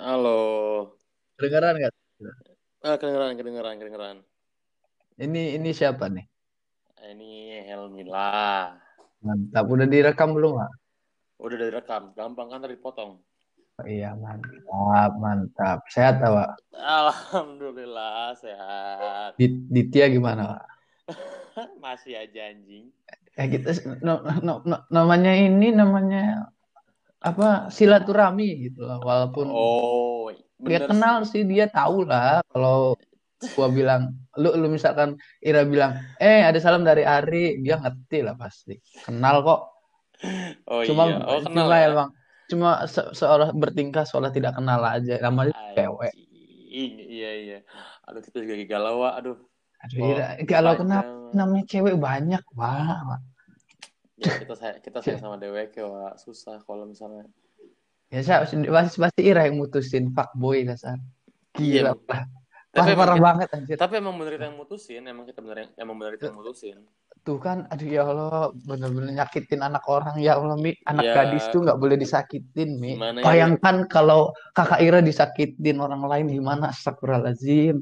Halo. Kedengeran nggak? Ah, kedengeran, kedengeran, kedengeran. Ini ini siapa nih? Ini Helmi lah. Mantap. Udah direkam belum nggak? Udah direkam, gampang kan tadi potong. Oh, iya mantap, mantap. Sehat Pak? Alhamdulillah sehat. Dit Ditya gimana, Pak? Masih aja anjing. Ya kita no, no, no, namanya ini namanya apa silaturahmi gitu lah. Walaupun Oh, dia kenal sih. dia tahu lah kalau gua bilang lu lu misalkan Ira bilang eh ada salam dari Ari dia ngerti lah pasti kenal kok Oh cuma iya, oh kenal cuma ya. emang cuma se seolah bertingkah seolah tidak kenal aja namanya cewek iya iya. Aduh kita juga galau. Aduh. aduh Oh, Ira kalau kenapa namanya cewek banyak wah Wak. Ya kita saya kita sayang sama dewek Wak. Susah kalau misalnya. ya saya pasti pasti Ira yang mutusin fuckboy dasar Iya. gila lah Tapi parah parah banget anjir tapi emang bener kita yang mutusin, emang kita bener yang emang bener kita yang mutusin. tuh kan aduh ya Allah bener-bener nyakitin anak orang ya Allah Mi anak Ya, gadis tuh nggak boleh disakitin Mi gimana ya? bayangkan kalau kakak Ira disakitin orang lain gimana astagfirullahaladzim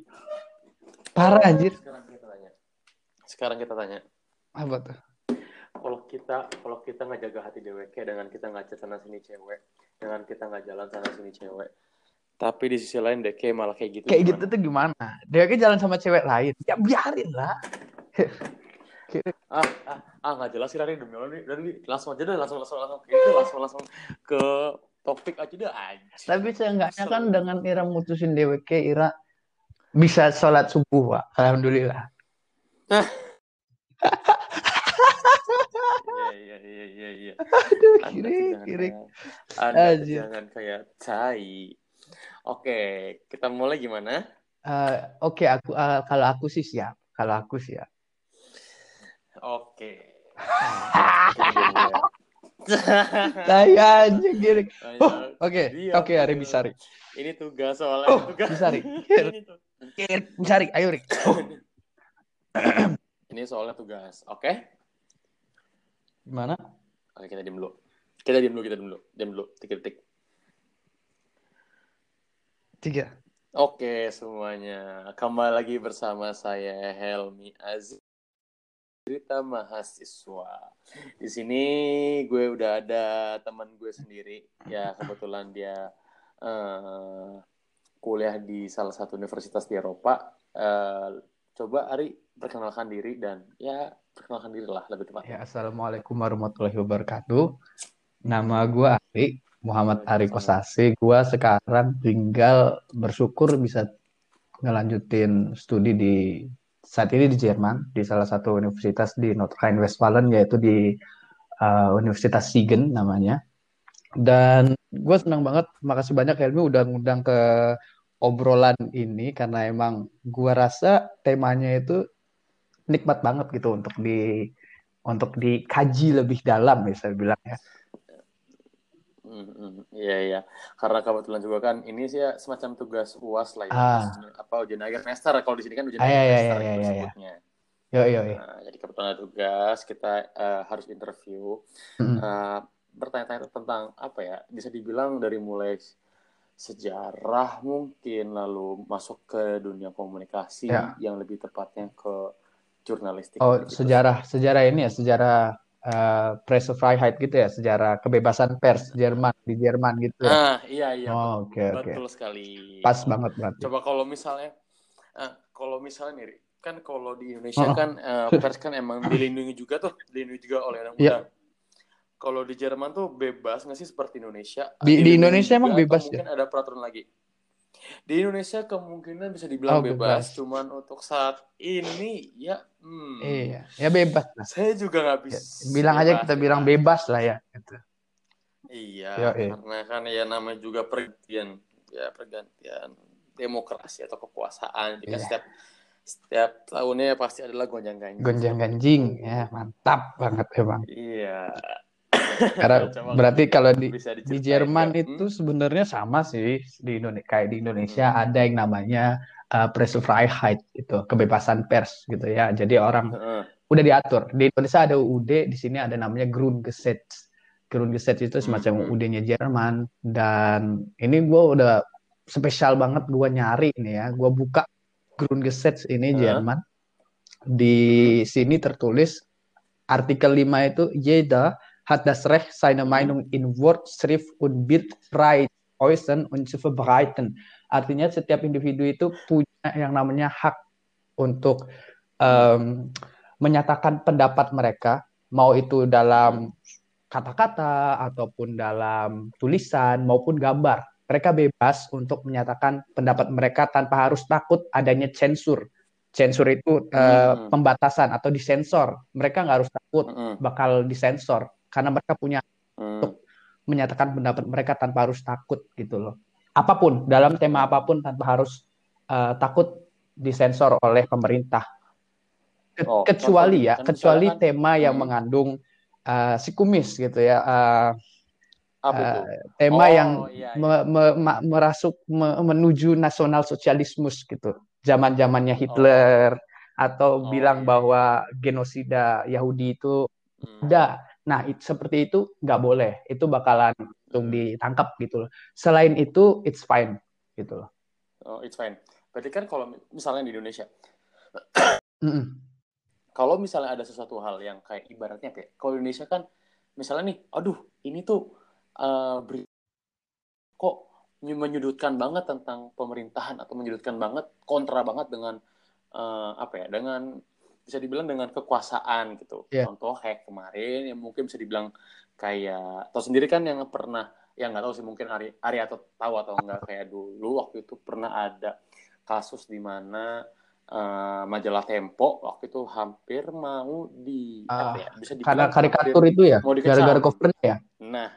parah anjir Sekarang kita tanya. Sekarang kita tanya. apa tuh Kalau kita kalau kita nggak jaga hati dewek dengan kita nggak sana sini cewek, dengan kita nggak jalan sana sini cewek, tapi di sisi lain deke malah kayak gitu kayak gimana? gitu tuh gimana kan jalan sama cewek lain ya biarin lah Ah ah ah nggak jelas sih Rani demi Allah nih. Langsung aja deh langsung langsung langsung itu langsung langsung ke topik aja deh anjir. tapi seenggaknya Kesel. kan dengan Ira mutusin DWK Ira bisa sholat subuh Pak alhamdulillah Iya iya iya iya aduh kiri kiri kayak Anda jangan kayak tai. Oke, kita mulai gimana? Eh, oke aku eh, kalau aku sih siap kalau aku siap Oke. Saya aja kiri oh oke oke Ari dulu. bisa Ri Ini tugas soalnya oh tugas. bisa Ri Ini tuh. Kir, bisa Ri ayo Ri Ini soalnya tugas. Oke? Gimana Oke, kita diam dulu. Kita diam dulu, kita diam dulu. Diam dulu, tiga detik. tiga Oke, semuanya. Kembali lagi bersama saya Helmi Aziz. Cerita mahasiswa. Di sini gue udah ada teman gue sendiri. Ya, kebetulan dia eh, kuliah di salah satu universitas di Eropa. Eh, coba Ari perkenalkan diri dan ya perkenalkan diri lah lebih tepatnya. ya assalamualaikum warahmatullahi wabarakatuh. Nama gue Ari Muhammad Ari Kosasi. Gue sekarang tinggal bersyukur bisa ngelanjutin studi di saat ini di Jerman di salah satu universitas di North Rhine-Westphalen yaitu di uh, Universitas Siegen namanya. Dan gue senang banget makasih banyak Helmi udah ngundang ke obrolan ini karena emang gue rasa temanya itu nikmat banget gitu untuk di untuk dikaji lebih dalam ya saya bilang ya. Iya iya, karena kebetulan juga kan ini sih ya semacam tugas uas lah ya, ah. Apa ujian akhir semester. Kalau di sini kan ujian ah ya akhir ya ya semester ya gitu ya ya sebutnya. yo yo yo. Nah, jadi kebetulan ada tugas kita eh, harus interview, Mm-mm. eh, bertanya-tanya tentang apa ya, bisa dibilang dari mulai sejarah mungkin lalu masuk ke dunia komunikasi ya yang lebih tepatnya ke jurnalistik oh sih. sejarah sejarah ini ya sejarah uh, Pressefreiheit gitu ya sejarah kebebasan pers Jerman di Jerman gitu ya Ah iya iya oh oke oke betul sekali. pas banget berarti Coba kalau misalnya, eh, kalau misalnya nih, kan kalau di Indonesia oh. kan eh, pers kan emang dilindungi juga tuh, dilindungi juga oleh undang-undang. Kalau di Jerman tuh bebas nggak sih seperti Indonesia? di di Indonesia emang juga bebas ya mungkin ada peraturan lagi? Di Indonesia kemungkinan bisa dibilang oh bebas, bebas cuman untuk saat ini ya, hmm, iya ya bebas lah saya juga nggak ya, bisa bilang aja bebas, kita bilang bebas. lah ya gitu Iya, yo eh. karena kan ya namanya juga pergantian, ya pergantian demokrasi atau kekuasaan. Kan iya setiap setiap tahunnya pasti adalah gonjang-ganjing gonjang ganjing itu. ya mantap banget emang Iya. Karena berarti kalau di di Jerman nggak? itu Hmm? sebenarnya sama sih di Indonesia kayak di Indonesia Hmm. ada yang namanya uh, Pressefreiheit itu kebebasan pers gitu ya. Jadi orang Heeh. udah diatur. Di Indonesia ada UUD, di sini ada namanya Grundgesetz. Grundgesetz itu Hmm, semacam hmm. UUD-nya Jerman dan ini gue udah spesial banget gue nyari ini ya. Gue buka Grundgesetz ini Hah? Jerman. Di sini tertulis artikel 5 itu jeda hat das Recht seine Hmm. Meinung in Wort, Schrift und Bild frei äußern und zu verbreiten. Artinya setiap individu itu punya yang namanya hak untuk em, menyatakan pendapat mereka, mau itu dalam kata-kata ataupun dalam tulisan maupun gambar. Mereka bebas untuk menyatakan pendapat mereka tanpa harus takut adanya censur. Censur itu eh, Hmm. pembatasan atau disensor. Mereka nggak harus takut Mm-mm. bakal disensor karena mereka punya Mm. menyatakan pendapat mereka tanpa harus takut gitu loh. Apa pun dalam tema apa pun tanpa harus eh, takut disensor oleh pemerintah. Ke- Oh, kecuali ya, kan kecuali misalkan- tema yang Hmm. mengandung eh, psikomis gitu ya. eh, itu? tema Oh, yang iya, iya. me- merasuk me- menuju nasional sosialismus gitu. Zaman-zamannya Hitler atau Oh, bilang iya, bahwa genosida Yahudi itu Hmm. ada. Nah, it- seperti itu nggak boleh. Itu bakalan langsung Hmm. ditangkap gitu loh. Selain itu, it's fine gitu loh. Oh, it's fine. Berarti kan kalau misalnya di Indonesia, kalau misalnya ada sesuatu hal yang kayak ibaratnya kayak kalau Indonesia kan misalnya nih, aduh ini tuh eh, beri- kok ny- menyudutkan banget tentang pemerintahan atau menyudutkan banget kontra banget dengan eh, apa ya dengan bisa dibilang dengan kekuasaan gitu. Iya. Contoh kayak kemarin yang mungkin bisa dibilang kayak atau sendiri kan yang pernah yang nggak tahu sih mungkin Ari Ari atau tahu atau enggak kayak dulu waktu itu pernah ada kasus di mana eh, majalah Tempo waktu itu hampir mau di Ah, apa ya bisa Karena karikatur hampir- itu ya, mau gara-gara covernya ya. Nah,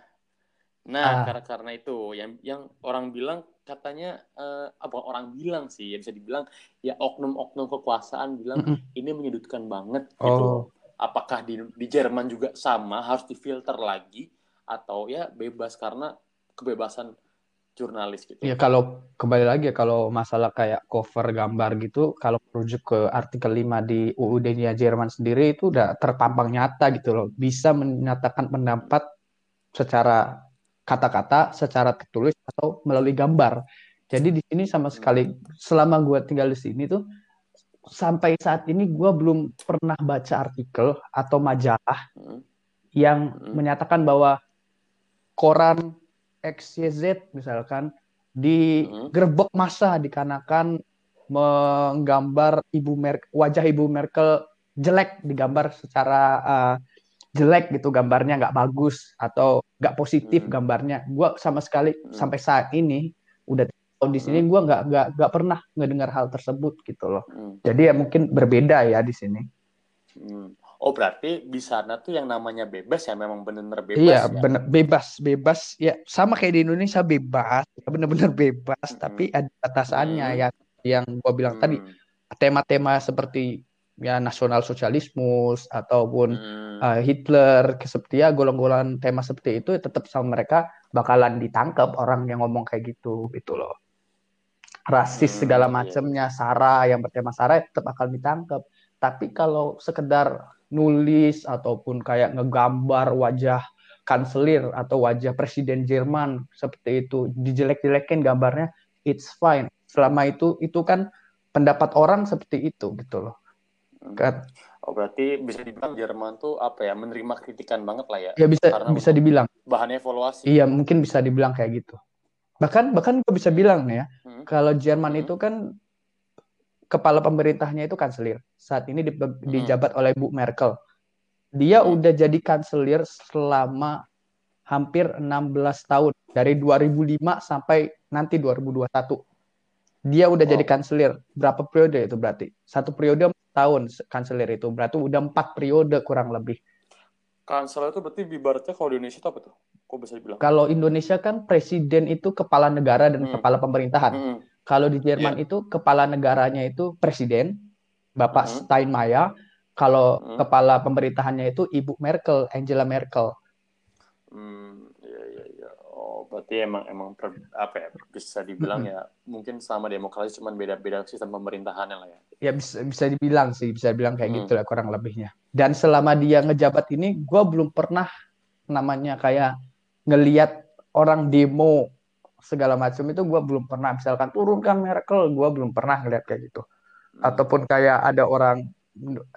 nah Ah. karena karena itu yang yang orang bilang katanya eh, apa orang bilang sih ya bisa dibilang ya oknum-oknum kekuasaan bilang ini menyudutkan banget gitu. Oh, Apakah di di Jerman juga sama harus difilter lagi atau ya bebas karena kebebasan jurnalis gitu. ya kalau kembali lagi ya kalau masalah kayak cover gambar gitu, kalau merujuk ke artikel 5 di UUD-nya Jerman sendiri itu udah terpampang nyata gitu loh. Bisa menyatakan pendapat secara kata-kata, secara tertulis atau melalui gambar. Jadi di sini sama sekali selama gue tinggal di sini tuh sampai saat ini gue belum pernah baca artikel atau majalah Hmm. yang Hmm. menyatakan bahwa koran XYZ misalkan digerebek massa dikarenakan menggambar ibu Mer wajah ibu Merkel jelek digambar secara uh, jelek gitu gambarnya nggak bagus atau nggak positif Hmm. gambarnya. Gua sama sekali Hmm. sampai saat ini udah tahun di sini Hmm. gua nggak nggak nggak pernah ngedengar hal tersebut gitu loh. Hmm. Jadi ya mungkin berbeda ya di sini. Hmm. Oh berarti di sana tuh yang namanya bebas ya memang benar-benar bebas Iya, ya. bener, bebas, bebas. Ya, sama kayak di Indonesia bebas, ya, bener-bener bebas. Mm-mm. Tapi ada batasannya Mm. ya. Yang gua bilang tadi, Hmm. tema-tema seperti ya nasional sosialismus ataupun Hmm. uh, Hitler, seperti ya golongan-golongan tema seperti itu, tetap sama mereka bakalan ditangkap orang yang ngomong kayak gitu, gitu loh. Rasis Hmm, segala iya. macamnya, Sara yang bertema Sara tetap akan ditangkap. Tapi kalau sekedar nulis ataupun kayak ngegambar wajah kanselir atau wajah presiden Jerman seperti itu dijelek-jelekin gambarnya, it's fine. Selama itu itu kan pendapat orang seperti itu gitu loh. Hmm. Kan Oh berarti bisa dibilang Jerman tuh apa ya menerima kritikan banget lah ya ya bisa Karena bisa dibilang bahan evaluasi. Iya, mungkin bisa dibilang kayak gitu. Bahkan bahkan gue bisa bilang nih ya, Hmm. kalau Jerman Hmm. itu kan kepala pemerintahnya itu kanselir. Saat ini di- dijabat oleh Bu Merkel. Dia Hmm. udah jadi kanselir selama hampir 16 tahun dari 2005 sampai nanti 2021. Dia udah Wow. jadi kanselir. Berapa periode itu berarti? Satu periode tahun kanselir itu. Berarti udah empat periode kurang lebih. Kansel itu berarti ibaratnya kalau di Indonesia itu apa tuh? Kok bisa dibilang? Kalau Indonesia kan presiden itu kepala negara dan Hmm. kepala pemerintahan. Hmm. Kalau di Jerman Iya. itu kepala negaranya itu presiden, Bapak Mhm. Steinmeier. Kalau Mhm. kepala pemerintahannya itu Ibu Merkel, Angela Merkel. Hmm, iya iya iya. Oh, berarti emang emang per- apa ya bisa dibilang ya mungkin sama demokrasi cuman beda-beda sistem pemerintahannya lah ya. Ya bisa bisa dibilang sih, bisa dibilang kayak Hmm. gitu lah kurang lebihnya. Dan selama dia ngejabat ini, gue belum pernah namanya kayak ngeliat orang demo segala macam itu gue belum pernah misalkan turunkan Merkel gue belum pernah ngeliat kayak gitu Hmm. ataupun kayak ada orang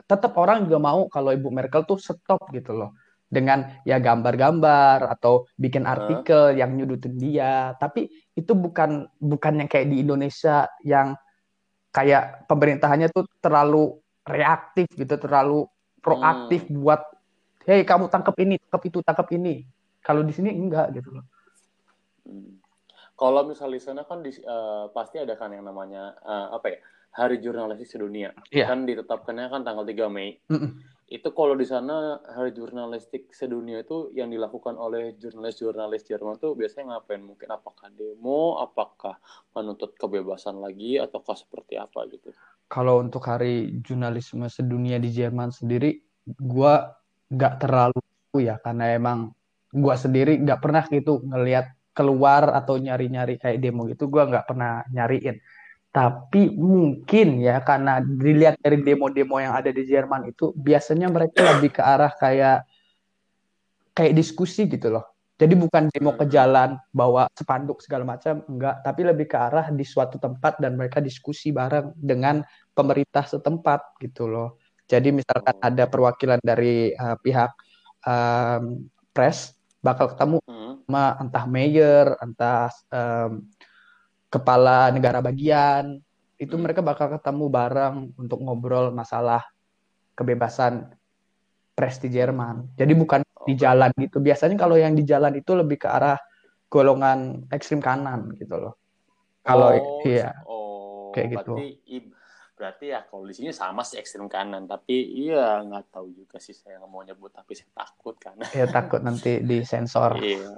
tetap orang juga mau kalau Ibu Merkel tuh stop gitu loh dengan ya gambar-gambar atau bikin artikel yang nyudutin dia tapi itu bukan bukan yang kayak di Indonesia yang kayak pemerintahannya tuh terlalu reaktif gitu terlalu proaktif buat hey kamu tangkap ini tangkap itu tangkap ini kalau di sini enggak gitu loh Hmm. Kalau misal di sana kan di, eh, pasti ada kan yang namanya eh, apa ya Hari Jurnalistik Sedunia. Iya. Kan ditetapkannya kan tanggal 3 Mei. Mm-mm. Itu kalau di sana Hari Jurnalistik Sedunia itu yang dilakukan oleh jurnalis-jurnalis Jerman tuh biasanya ngapain? Mungkin apakah demo, apakah menuntut kebebasan lagi, ataukah seperti apa gitu? kalau untuk hari jurnalisme sedunia di Jerman sendiri gua nggak terlalu ya karena emang gua sendiri nggak pernah gitu ngelihat keluar atau nyari-nyari kayak demo gitu gua nggak pernah nyariin tapi mungkin ya karena dilihat dari demo-demo yang ada di Jerman itu biasanya mereka lebih ke arah kayak kayak diskusi gitu loh. Jadi bukan demo ke jalan bawa spanduk segala macam enggak. Tapi lebih ke arah di suatu tempat dan mereka diskusi bareng dengan pemerintah setempat gitu loh. Jadi misalkan ada perwakilan dari uh, pihak um, pres bakal ketemu Hmm. sama entah mayor, entah em, kepala negara bagian, itu Hmm. mereka bakal ketemu bareng untuk ngobrol masalah kebebasan pres di Jerman. Jadi bukan di jalan gitu. Biasanya kalau yang di jalan itu lebih ke arah golongan ekstrim kanan gitu loh. Kalau Oh, iya, oh, kayak gitu. berarti berarti ya kalau di sini sama sih ekstrem kanan, tapi iya nggak tahu juga sih saya nggak mau nyebut, tapi saya takut karena ya takut nanti disensor. iya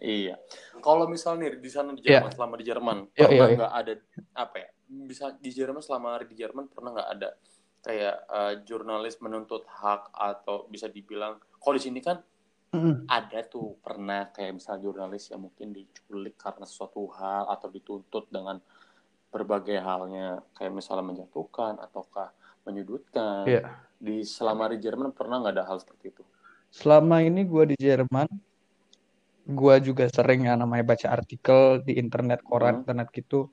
iya. Kalau misalnya nih di sana di Iya. Jerman selama di Jerman Iya, pernah iya, nggak ada apa ya bisa di Jerman selama di Jerman pernah nggak ada kayak eh, jurnalis menuntut hak atau bisa dibilang kalau di sini kan Mm-mm. ada tuh pernah kayak misal jurnalis yang mungkin diculik karena sesuatu hal atau dituntut dengan berbagai halnya kayak misalnya menjatuhkan ataukah menyudutkan Iya. di selama di Jerman pernah nggak ada hal seperti itu Selama ini gue di Jerman, gue juga sering ya namanya baca artikel di internet, koran Hmm. internet gitu.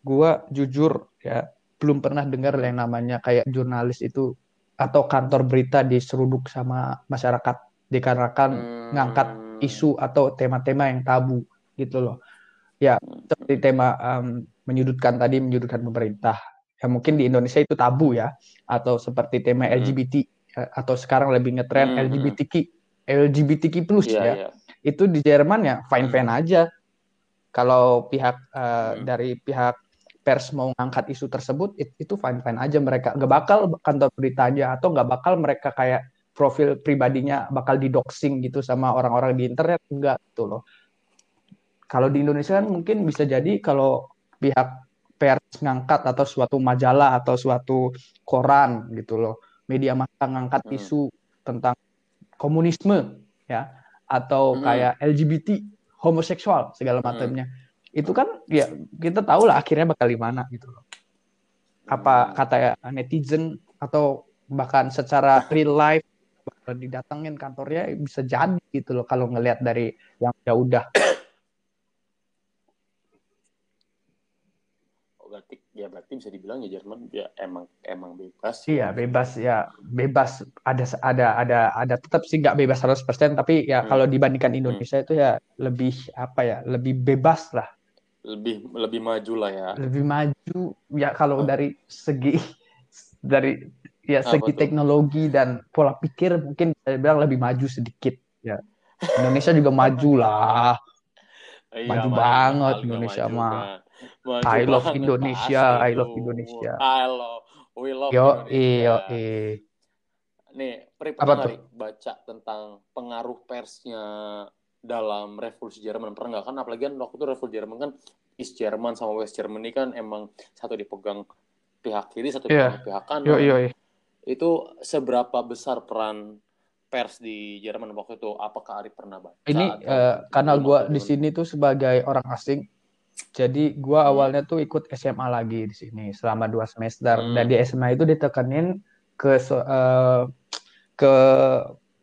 Gue jujur ya belum pernah dengar yang namanya kayak jurnalis itu atau kantor berita diseruduk sama masyarakat dikarenakan Hmm. ngangkat isu atau tema-tema yang tabu gitu loh. Ya seperti tema em, menyudutkan tadi menyudutkan pemerintah. Ya mungkin di Indonesia itu tabu ya atau seperti tema Hmm. LGBT ya, atau sekarang lebih ngetren Hmm, hmm. LGBTQ LGBTQ plus Iya, ya iya. Itu di Jerman ya fine fine aja. Kalau pihak eh, Hmm. dari pihak pers mau ngangkat isu tersebut it- itu fine fine aja. Mereka nggak bakal kantor beritanya atau nggak bakal mereka kayak profil pribadinya bakal didoxing gitu sama orang-orang di internet enggak gitu loh. Kalau di Indonesia kan mungkin bisa jadi kalau pihak pers ngangkat atau suatu majalah atau suatu koran gitu loh. Media massa ngangkat Hmm. isu tentang komunisme ya atau Hmm. kayak LGBT homoseksual segala Hmm. macamnya itu kan ya kita tahu lah akhirnya bakal gimana gitu loh apa Hmm. kata netizen atau bahkan secara real life bakal didatengin kantornya bisa jadi gitu loh kalau ngelihat dari yang ya udah Oh, berarti ya berarti bisa dibilang ya Jerman ya emang emang bebas. Iya bebas ya. Bebas. Ada ada ada ada tetap sih nggak bebas 100% tapi ya Hmm. kalau dibandingkan Indonesia itu ya lebih apa ya lebih bebas lah. Lebih lebih maju lah ya. Lebih maju ya kalau Oh. dari segi dari ya Apa segi teknologi dan pola pikir mungkin saya bilang lebih maju sedikit ya. Indonesia juga maju lah. Iya, Maju banget Indonesia mah. Maju I love banget, Indonesia, I love. Indonesia. I love, we love yo Indonesia. yo Nih, Pri, pernah nggak baca tentang pengaruh persnya dalam revolusi Jerman? Pernah nggak? Kan apalagi kan waktu itu revolusi Jerman kan East Jerman sama West Germany kan emang satu dipegang pihak kiri, satu Iya. dipegang pihak kanan. yo yo Itu seberapa besar peran pers di Jerman waktu itu? Apakah Ari pernah baca? ini eh, karena gue atau di sini tuh sebagai orang asing jadi gue Hmm. awalnya tuh ikut SMA lagi di sini selama dua semester Hmm. dan di SMA itu ditekenin ke eh, ke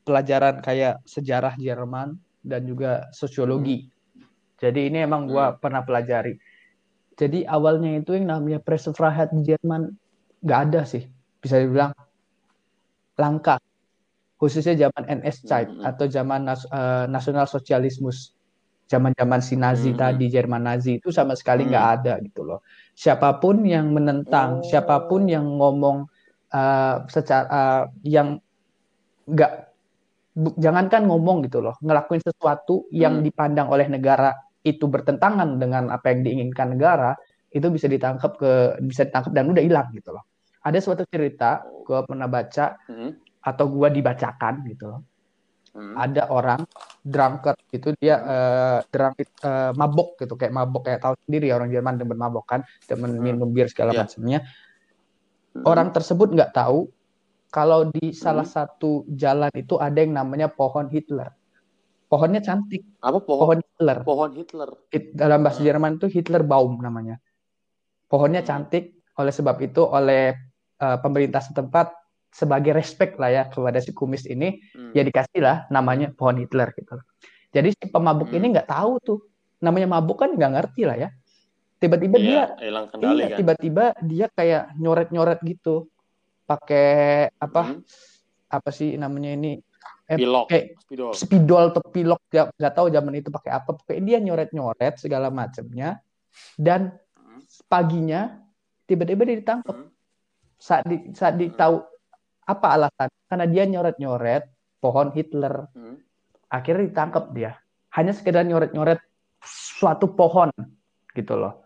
pelajaran kayak sejarah Jerman dan juga sosiologi Jadi ini emang gue Hmm. pernah pelajari. Jadi awalnya itu yang namanya Pressefreiheit di Jerman nggak ada sih, bisa dibilang langka. Khususnya zaman NS Zeit Hmm. atau zaman nas- eh, nasional sosialismus, zaman-zaman si Nazi Hmm. tadi, Jerman Nazi itu sama sekali Hmm. nggak ada gitu loh. Siapa pun yang menentang, Oh. siapa pun yang ngomong eh, secara eh, yang nggak jangankan ngomong gitu loh, ngelakuin sesuatu yang Hmm. dipandang oleh negara itu bertentangan dengan apa yang diinginkan negara, itu bisa ditangkap ke bisa ditangkap dan udah hilang gitu loh. Ada suatu cerita, gue pernah baca Hmm. atau gue dibacakan gitu loh. Hmm. Ada orang drunkard gitu dia eh, drunk eh, mabok gitu kayak mabok kayak tahu sendiri orang Jerman demen mabok kan, demen Hmm. minum bir segala Iya. macamnya. Hmm. Orang tersebut nggak tahu kalau di salah Hmm. satu jalan itu ada yang namanya pohon Hitler. Pohonnya cantik, apa pohon pohon Hitler. pohon Hitler It- dalam bahasa Hmm. Jerman itu Hitlerbaum namanya. Pohonnya Hmm. cantik, oleh sebab itu oleh eh, pemerintah setempat sebagai respect lah ya kepada si kumis ini, Hmm. ya dikasih lah namanya pohon Hitler gitu. Jadi si pemabuk Hmm. ini nggak tahu tuh, namanya mabuk kan nggak ngerti lah ya. Tiba-tiba dia, Iya, hilang kendali iya kan tiba-tiba dia kayak nyoret-nyoret gitu, pakai apa Hmm. apa sih namanya ini eh, pilok kayak spidol spidol atau pilok ya nggak tahu zaman itu pakai apa pokoknya dia nyoret-nyoret segala macamnya dan Hmm. paginya tiba-tiba dia ditangkap Hmm. saat di, saat ditahu apa alasan? Karena dia nyoret-nyoret pohon Hitler. Hmm. akhirnya ditangkap dia. Hanya sekedar nyoret-nyoret suatu pohon gitu loh.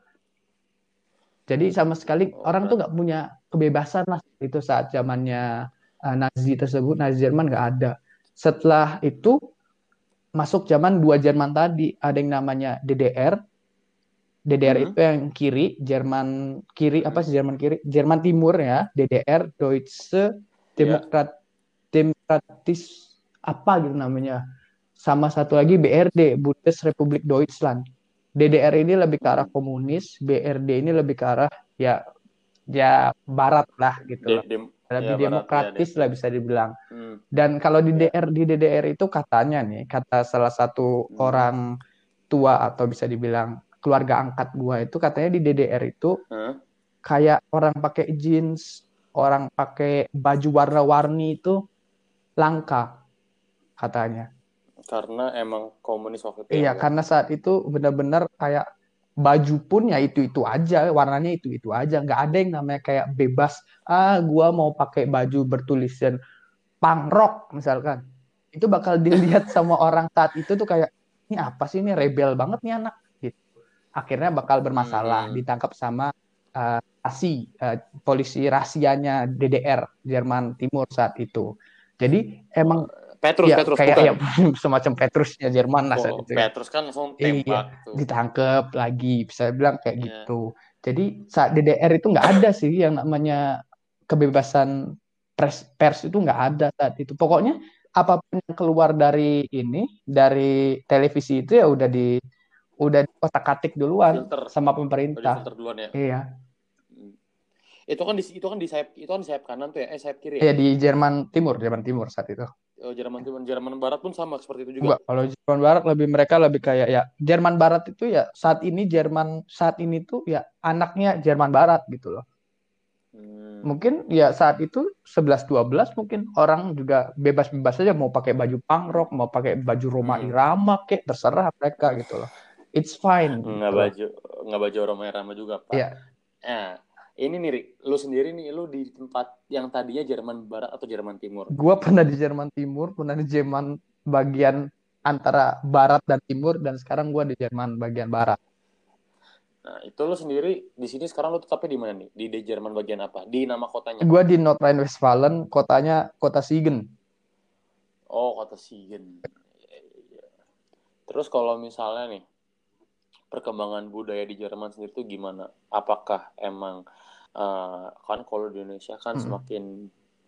Jadi sama sekali Oh, orang tuh nggak punya kebebasan lah itu saat zamannya uh, Nazi tersebut Nazi Jerman nggak ada. Setelah itu masuk zaman dua Jerman tadi. Ada yang namanya DDR DDR Hmm. itu yang kiri Jerman kiri apa Hmm. sih Jerman kiri? Jerman Timur ya DDR Deutsche Demokrat Demokratis apa gitu namanya sama satu lagi BRD Bundesrepublik Deutschland DDR ini lebih ke arah komunis BRD ini lebih ke arah ya ya barat lah gitu loh. dem- lebih ya, barat, demokratis ya, lah bisa dibilang Hmm. dan kalau di Ya. DDR di DDR itu katanya nih kata salah satu Hmm. orang tua atau bisa dibilang keluarga angkat gua itu katanya di DDR itu Hah? kayak orang pakai jeans, orang pakai baju warna-warni itu langka katanya. karena emang komunis waktu itu Iya, ya, karena saat itu benar-benar kayak baju pun ya itu-itu aja, warnanya itu-itu aja, nggak ada yang namanya kayak bebas. Ah, gua mau pakai baju bertulisan punk rock misalkan. Itu bakal dilihat sama orang saat itu tuh kayak ini apa sih ini rebel banget nih anak gitu. Akhirnya bakal bermasalah, Hmm. ditangkap sama eh, ASI, eh, polisi rahasianya DDR, Jerman Timur saat itu. Jadi emang Petrus ya Petrus kayak bukan ya semacam Petrusnya Jerman lah saat Oh, itu. ya Petrus kan langsung Iya, tembak tuh ditangkep lagi bisa bilang kayak Iya. gitu jadi saat DDR itu nggak ada sih yang namanya kebebasan pers pers itu nggak ada saat itu pokoknya apa pun yang keluar dari ini dari televisi itu ya udah di udah otak atik duluan filter sama pemerintah filter duluan ya iya. Itu kan di itu kan di sayap itu kan di sayap kanan tuh ya eh sayap kiri ya ya di Jerman Timur Jerman Timur saat itu oh, Jerman Timur Jerman Barat pun sama seperti itu juga Enggak, kalau Jerman Barat lebih mereka lebih kayak ya Jerman Barat itu ya saat ini Jerman saat ini tuh ya anaknya Jerman Barat gitu loh Hmm. mungkin ya saat itu 11-12 mungkin orang juga bebas-bebas saja mau pakai baju punk rock, mau pakai baju Roma Hmm. Irama kek terserah mereka gitu loh. It's fine. gitu nggak baju nggak baju Roma Irama juga pak Iya. nah ini nih Rik, lu sendiri nih lu di tempat yang tadinya Jerman Barat atau Jerman Timur? Gua pernah di Jerman Timur, pernah di Jerman bagian antara barat dan timur dan sekarang gua di Jerman bagian barat. nah itu lu sendiri di sini sekarang lu tetapnya di mana nih? Di, di Jerman bagian apa? Di nama kotanya? Gua di North Rhine-Westphalen, kotanya kota Siegen. oh kota Siegen. Iya, iya. terus kalau misalnya nih perkembangan budaya di Jerman sendiri tuh gimana? Apakah emang eh, kan kalau di Indonesia kan Mm-mm. semakin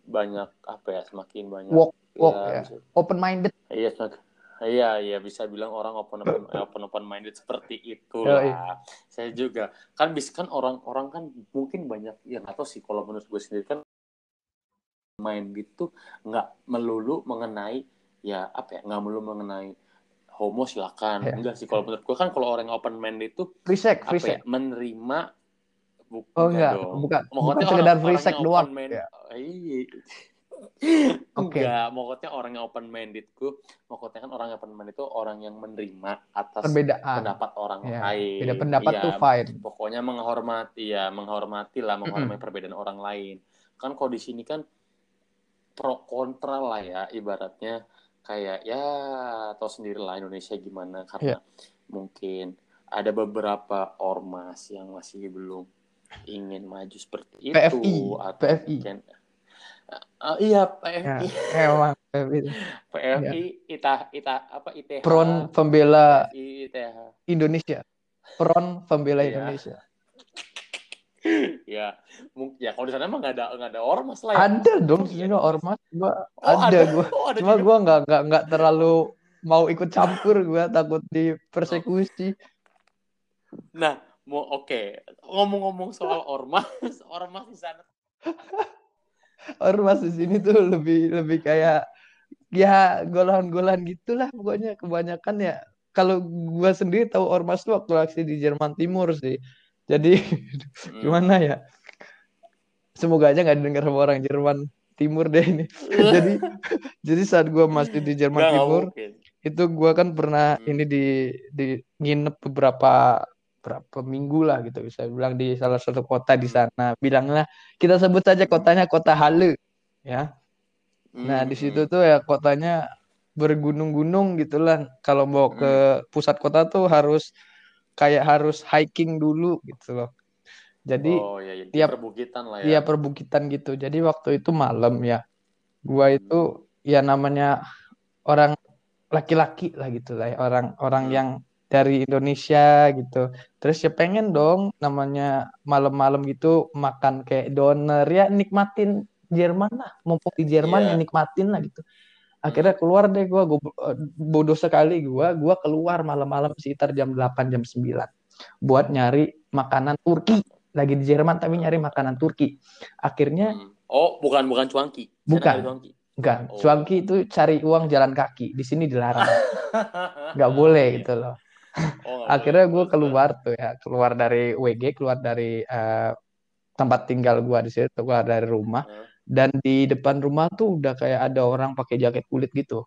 banyak apa ya semakin banyak Walk, walk ya. bisa- Open minded. Iya, semakin- iya, iya bisa bilang orang open open open open minded seperti Yoi. itulah. Saya juga kan bis kan orang-orang kan mungkin banyak yang atau sih kalau menurut gue sendiri kan main gitu nggak melulu mengenai ya apa ya nggak melulu mengenai homo silakan. Ya. Enggak sih kalau menurut gue kan kalau orang open minded itu Free sex, free ya? sex. Menerima bu- Oh, enggak dong. Bukan- Maksudnya bukan sekedar free sex doang. open mind- Ya. Iya. Oke. Enggak, maksudnya orang yang open minded ku, maksudnya kan orang yang open minded itu orang yang menerima atas Perbedaan. pendapat orang Ya. lain. Beda pendapat Iya, tuh fine. Pokoknya menghormati ya, menghormati lah, menghormati perbedaan orang lain. Kan kalau di sini kan pro kontra lah ya, ibaratnya kayak ya tahu sendiri lah Indonesia gimana karena Iya. mungkin ada beberapa ormas yang masih belum ingin maju seperti itu PFI, atau PFI. mungkin Ah, iya Ya, PFI emang PFI. PFI ita ita apa ITH Front Pembela PFI ITH Indonesia. Front Pembela Iya. Indonesia. ya mungkin ya kalau di sana emang nggak ada nggak ada ormas lah ya Ada dong Oh, iya. sini ormas. Gua Oh, ada gua. oh, ada Cuma juga. gua nggak nggak nggak terlalu mau ikut campur gua takut dipersekusi. nah mau oke ngomong-ngomong soal ormas ormas di sana Ormas di sini tuh lebih lebih kayak ya golan-golan gitulah pokoknya kebanyakan ya kalau gua sendiri tahu ormas tuh waktu aksi di Jerman Timur sih. Jadi Hmm. gimana ya? Semoga aja nggak didengar sama orang Jerman Timur deh ini. jadi jadi saat gua masih di Jerman nggak Timur mungkin. itu gua kan pernah Hmm. ini di di nginep beberapa berapa minggu lah gitu bisa bilang di salah satu kota di Hmm. sana bilanglah kita sebut saja kotanya kota Halle ya nah di situ Hmm. tuh ya kotanya bergunung-gunung gitulah kalau mau ke pusat kota tuh harus kayak harus hiking dulu gitu loh jadi oh ya, ya. tiap- perbukitan lah Iya ya perbukitan gitu. Jadi waktu itu malam ya. Gua itu ya namanya orang laki-laki lah gitu lah ya. Orang-orang Hmm. yang dari Indonesia gitu. Terus ya pengen dong namanya malam-malam gitu makan kayak doner ya nikmatin Jerman lah. Mumpung di Jerman Iya. ya nikmatin lah gitu. Akhirnya keluar deh gua, gua eh, bodoh sekali gua, gua keluar malam-malam sekitar jam 8 jam 9 buat nyari makanan Turki. Lagi di Jerman tapi nyari makanan Turki. Akhirnya Hmm. oh bukan bukan cuanki Bukan. cuanki enggak, Oh. cuanki itu cari uang jalan kaki. Di sini dilarang. Nggak boleh gitu loh. Oh, Akhirnya gue keluar tuh ya, keluar dari WG, keluar dari eh, tempat tinggal gua di situ, keluar dari rumah. terus. Dan di depan rumah tuh udah kayak ada orang pakai jaket kulit gitu.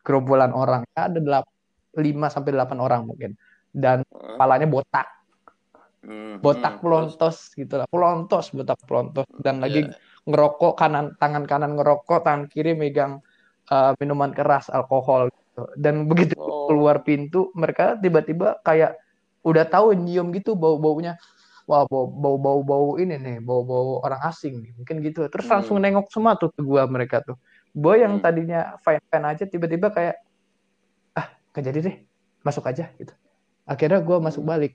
Gerombolan orang. Ya, ada delap- 5 sampai 8 orang mungkin. Dan Hah? kepalanya botak, Hmm, botak hmm, pelontos gitu lah. Pelontos, botak pelontos. Dan lagi Iya. ngerokok kanan tangan kanan ngerokok tangan kiri megang uh, minuman keras alkohol gitu. dan begitu. Keluar pintu mereka tiba-tiba kayak udah tahu nyium gitu bau baunya wah bau bau bau bau ini nih bau bau orang asing nih mungkin gitu. Terus Hmm. langsung nengok semua tuh ke gua mereka tuh. Boy yang Hmm. tadinya fine fine aja tiba-tiba kayak ah gak jadi deh masuk aja gitu. Akhirnya gua masuk Hmm. balik.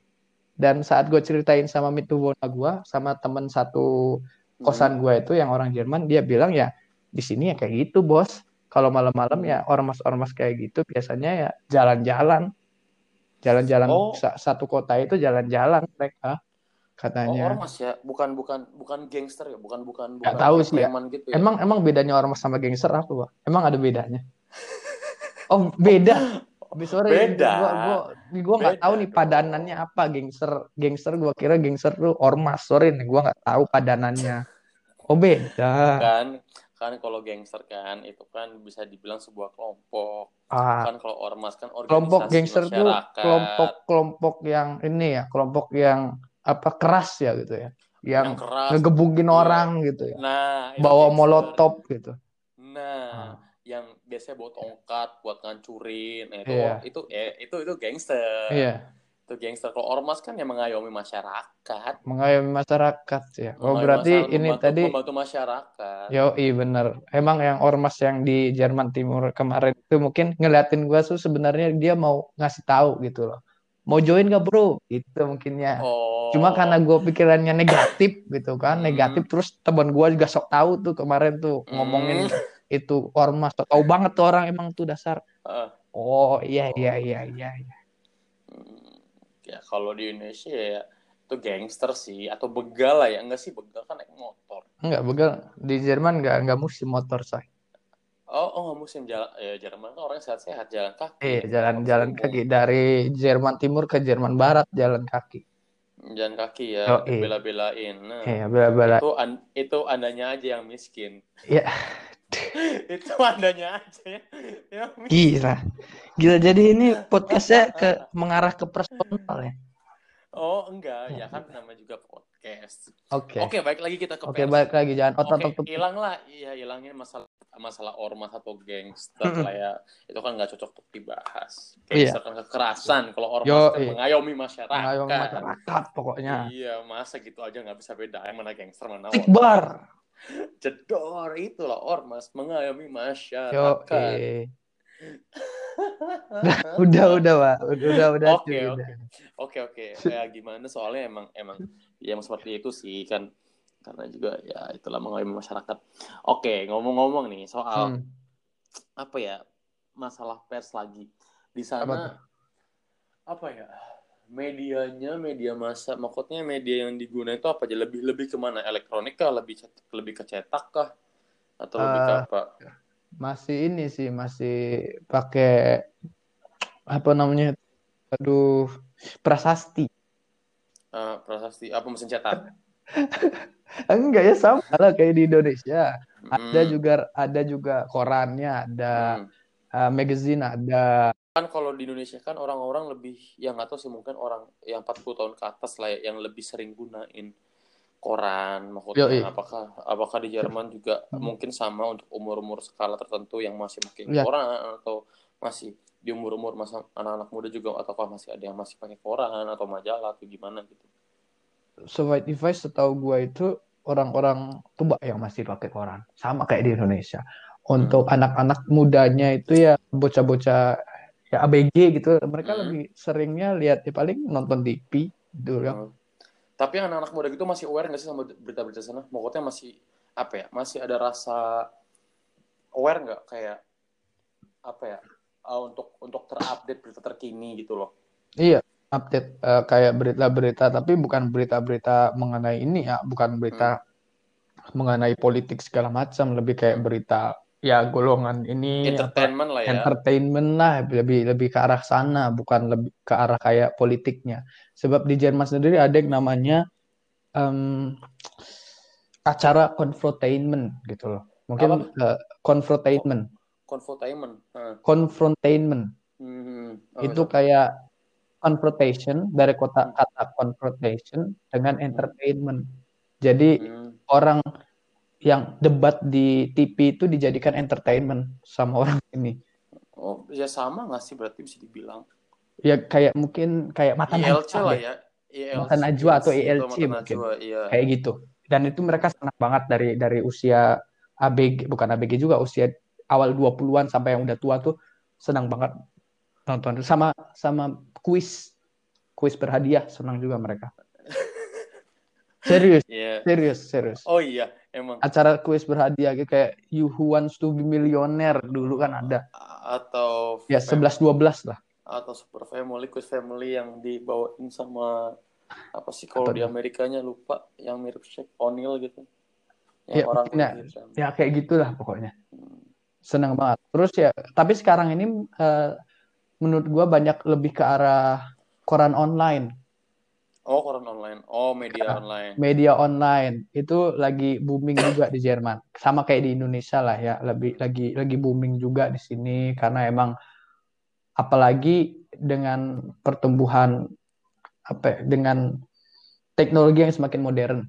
Dan saat gue ceritain sama mitubona gua sama temen satu kosan gue itu yang orang Jerman dia bilang ya di sini ya kayak gitu bos kalau malam-malam ya ormas-ormas kayak gitu biasanya ya jalan-jalan. Jalan-jalan Oh. sa- satu kota itu jalan-jalan mereka Oh, katanya. ormas ya, bukan bukan bukan gangster ya, bukan bukan Nggak bukan tahu sih ya. gitu ya. emang emang bedanya ormas sama gangster apa Pak? emang ada bedanya? Oh beda. Sorry Beda. gua gua gua nggak tahu nih padanannya apa. Gangster gangster gua kira gangster tuh ormas. Sorry nih gua nggak tahu padanannya. Oh beda. Kan kan kalau gangster kan itu kan bisa dibilang sebuah kelompok. ah Kan kalau ormas kan kelompok organisasi gangster tuh masyarakat. kelompok kelompok yang ini ya kelompok yang apa keras ya gitu ya yang, yang keras. ngegebukin Iya. orang gitu ya Nah, bawa gangster. molotov gitu Nah, yang biasanya bawa tongkat buat ngancurin. Nah, itu Iya. itu eh, itu itu gangster. iya Itu gangster. Kalau ormas kan yang mengayomi masyarakat. mengayomi masyarakat ya oh Mengayomi berarti masyarakat, ini membantu, tadi membantu masyarakat. yo iya bener emang yang ormas yang di Jerman Timur kemarin itu mungkin ngeliatin gua tuh sebenarnya dia mau ngasih tahu gitu loh mau join gak bro gitu mungkinnya Oh. Cuma karena gue pikirannya negatif gitu kan, Hmm. negatif terus teman gue juga sok tahu tuh kemarin tuh Hmm. ngomongin itu ormas, sok tahu banget tuh orang emang tuh dasar. Heeh. Oh iya iya iya iya. iya. Ya kalau di Indonesia ya itu gangster sih atau begal lah ya enggak sih begal kan naik motor Enggak begal di Jerman enggak enggak musim motor say. Oh, oh musim jalan ya Jerman kan orang sehat-sehat jalan kaki. Eh, ya, jalan-jalan umum. kaki dari Jerman Timur ke Jerman Barat jalan kaki. Jalan kaki ya, Oh, iya. bela-belain. Nah, Iya, bela-bela. itu an- itu andanya aja yang miskin. Ya, itu andanya aja ya. miskin. gila. Gila jadi ini podcastnya ke mengarah ke personal ya. Oh, enggak, ya kan nama juga podcast. Oke. Oke, baik lagi kita ke Oke, pers. balik lagi jangan Oke, otot-otot. hilang lah, iya hilangin masalah masalah ormas atau gangster Mm-mm. lah ya. Itu kan nggak cocok untuk dibahas. Iya. Kan kekerasan, kalau ormas Yo, kan iya. mengayomi masyarakat. Mengayomi masyarakat pokoknya. Iya, masa gitu aja nggak bisa beda yang mana gangster mana. Tikbar. Jedor itulah ormas mengayomi Yo, masyarakat. eh. udah udah pak, udah udah udah. Oke, oke. Oke oke, ya gimana soalnya emang emang ya emang seperti itu sih kan karena juga ya itulah mengayomi masyarakat. Oke ngomong-ngomong nih soal Hmm. apa ya masalah pers lagi di Apa sana tuh? apa, ya medianya media massa maksudnya media yang digunakan itu apa aja lebih lebih ke mana elektronik kah lebih lebih ke cetak kah atau lebih ke Eh, apa? Masih ini sih masih pakai apa namanya? Aduh, prasasti. Eh, prasasti apa mesin cetak? Enggak ya sama lah kayak di Indonesia. Ada Hmm, juga ada juga korannya, ada hmm. uh, magazine, ada kan kalau di Indonesia kan orang-orang lebih yang nggak tahu sih mungkin orang yang 40 tahun ke atas lah ya, yang lebih sering gunain koran maksudnya Yoi. apakah apakah di Jerman juga Hmm. mungkin sama untuk umur-umur skala tertentu yang masih pakai Ya. koran atau masih di umur-umur masa anak-anak muda juga ataukah masih ada yang masih pakai koran atau majalah atau gimana gitu Survive Device setahu gua itu orang-orang tua yang masih pakai koran. Sama kayak di Indonesia. Untuk Hmm. anak-anak mudanya itu ya bocah-bocah ya ABG gitu. Mereka Hmm. lebih seringnya lihat ya paling nonton TV gitu ya. Hmm. Tapi anak-anak muda gitu masih aware nggak sih sama berita-berita sana? Maksudnya masih apa ya? Masih ada rasa aware nggak kayak apa ya? ah, untuk untuk terupdate berita terkini gitu loh. Iya, update eh, kayak berita-berita tapi bukan berita-berita mengenai ini ya, bukan berita mengenai politik segala macam, lebih kayak Hmm. berita ya golongan ini apa Entertainment lah ya. entertainment lah lebih lebih ke arah sana bukan lebih ke arah kayak politiknya sebab di Jerman sendiri ada yang namanya em, acara confrontainment gitu loh mungkin eh, confrontainment Confotainment. Nah. confrontainment Hmm. Oh, itu itu. kayak confrontation dari kota kata confrontation dengan entertainment jadi Hmm. orang yang debat di TV itu dijadikan entertainment sama orang ini Oh, ya sama nggak sih berarti bisa dibilang. ya kayak mungkin kayak mata ILC najwa lah deh. ya. ILC, Mata Najwa atau ILC ILC Mata mungkin. Najwa, iya. kayak gitu dan itu mereka senang banget dari dari usia ABG bukan ABG juga usia awal 20-an sampai yang udah tua tuh senang banget nonton sama sama kuis kuis berhadiah senang juga mereka serius Iya. serius serius Oh iya, emang acara kuis berhadiah gitu kayak You Who Wants to Be Millionaire dulu kan ada atau ya fam- 11 12 lah atau Super Family, Quiz Family yang dibawain sama apa sih kalau di? Amerikanya lupa yang mirip Shaq O'Neal gitu. Ya, orang ya. ya kayak gitulah pokoknya Hmm. senang banget terus ya tapi sekarang ini eh, menurut gua banyak lebih ke arah koran online Oh, koran online. Oh, media online. media online. Itu lagi booming juga di Jerman. Sama kayak di Indonesia lah ya. Lebih lagi lagi booming juga di sini. Karena emang apalagi dengan pertumbuhan apa ya, dengan teknologi yang semakin modern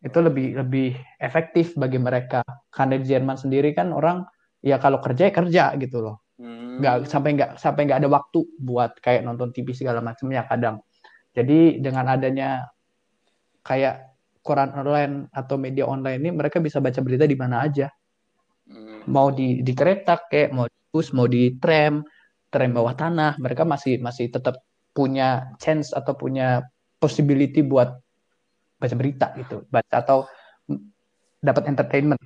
itu lebih lebih efektif bagi mereka. Karena di Jerman sendiri kan orang ya kalau kerja ya kerja gitu loh. Hmm. nggak sampai nggak sampai nggak ada waktu buat kayak nonton TV segala macamnya kadang jadi dengan adanya kayak koran online atau media online ini mereka bisa baca berita di mana aja Hmm. mau di di kereta kayak mau di bus mau di tram tram bawah tanah mereka masih masih tetap punya chance atau punya possibility buat baca berita gitu baca atau dapat entertainment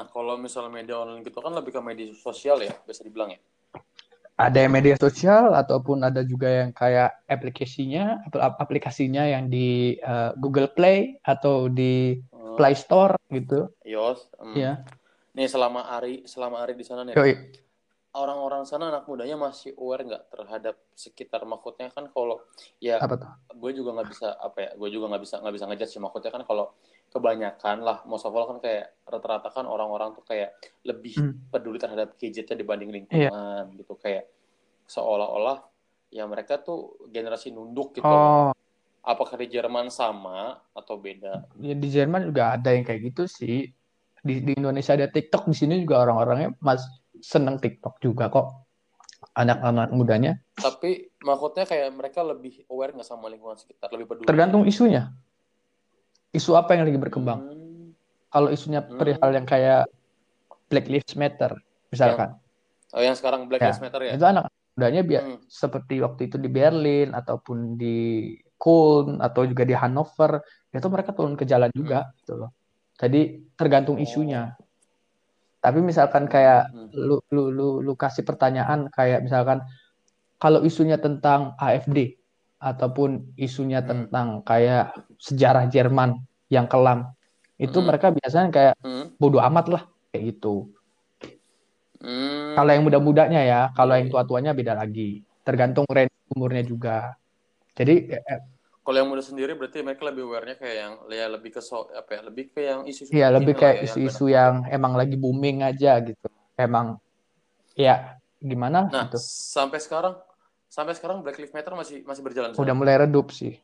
Nah, kalau misalnya media online gitu kan lebih ke media sosial ya, bisa dibilang ya. Ada media sosial ataupun ada juga yang kayak aplikasinya apl- aplikasinya yang di uh, Google Play atau di Hmm. Play Store gitu iOS. hmm. ya nih selama Ari selama Ari di sana nih orang-orang sana anak mudanya masih aware nggak terhadap sekitar maksudnya kan kalau ya Apa tuh? gue juga nggak bisa apa ya gue juga nggak bisa nggak bisa ngejudge sih maksudnya kan kalau kebanyakan lah most of all kan kayak rata-rata kan orang-orang tuh kayak lebih Hmm. peduli terhadap gadgetnya dibanding lingkungan gitu kayak seolah-olah ya mereka tuh generasi nunduk gitu Oh, apakah di Jerman sama atau beda ya di Jerman juga ada yang kayak gitu sih. Di, di Indonesia ada TikTok, di sini juga orang-orangnya mas seneng TikTok juga kok. Anak-anak mudanya. tapi maksudnya kayak mereka lebih aware nggak sama lingkungan sekitar lebih peduli Tergantung isunya. Isu apa yang lagi berkembang. Hmm. Kalau isunya Hmm. perihal yang kayak Black Lives Matter, misalkan. oh yang sekarang Black Ya, Lives Matter ya Itu anak mudanya biar Hmm. seperti waktu itu di Berlin ataupun di Köln atau juga di Hannover, itu mereka turun ke jalan juga gitu loh. Jadi tergantung Oh. isunya. Tapi misalkan kayak Hmm. lu lu lu lu kasih pertanyaan kayak misalkan kalau isunya tentang AFD ataupun isunya Hmm. tentang kayak sejarah Jerman yang kelam, itu Hmm. mereka biasanya kayak Hmm. bodoh amat lah kayak gitu. Hmm. Kalau yang muda-mudanya ya, kalau Iya, yang iya. tua-tuanya beda lagi. Tergantung range umurnya juga. Jadi eh, Kalau yang muda sendiri berarti mereka lebih aware-nya kayak yang ya lebih ke so, apa ya lebih ke yang isu-isu ya terkini lebih kayak ya, isu-isu banyak yang emang lagi booming aja gitu. Emang ya gimana Nah, gitu. sampai sekarang sampai sekarang Black Lives Matter masih masih berjalan Udah mulai redup sih.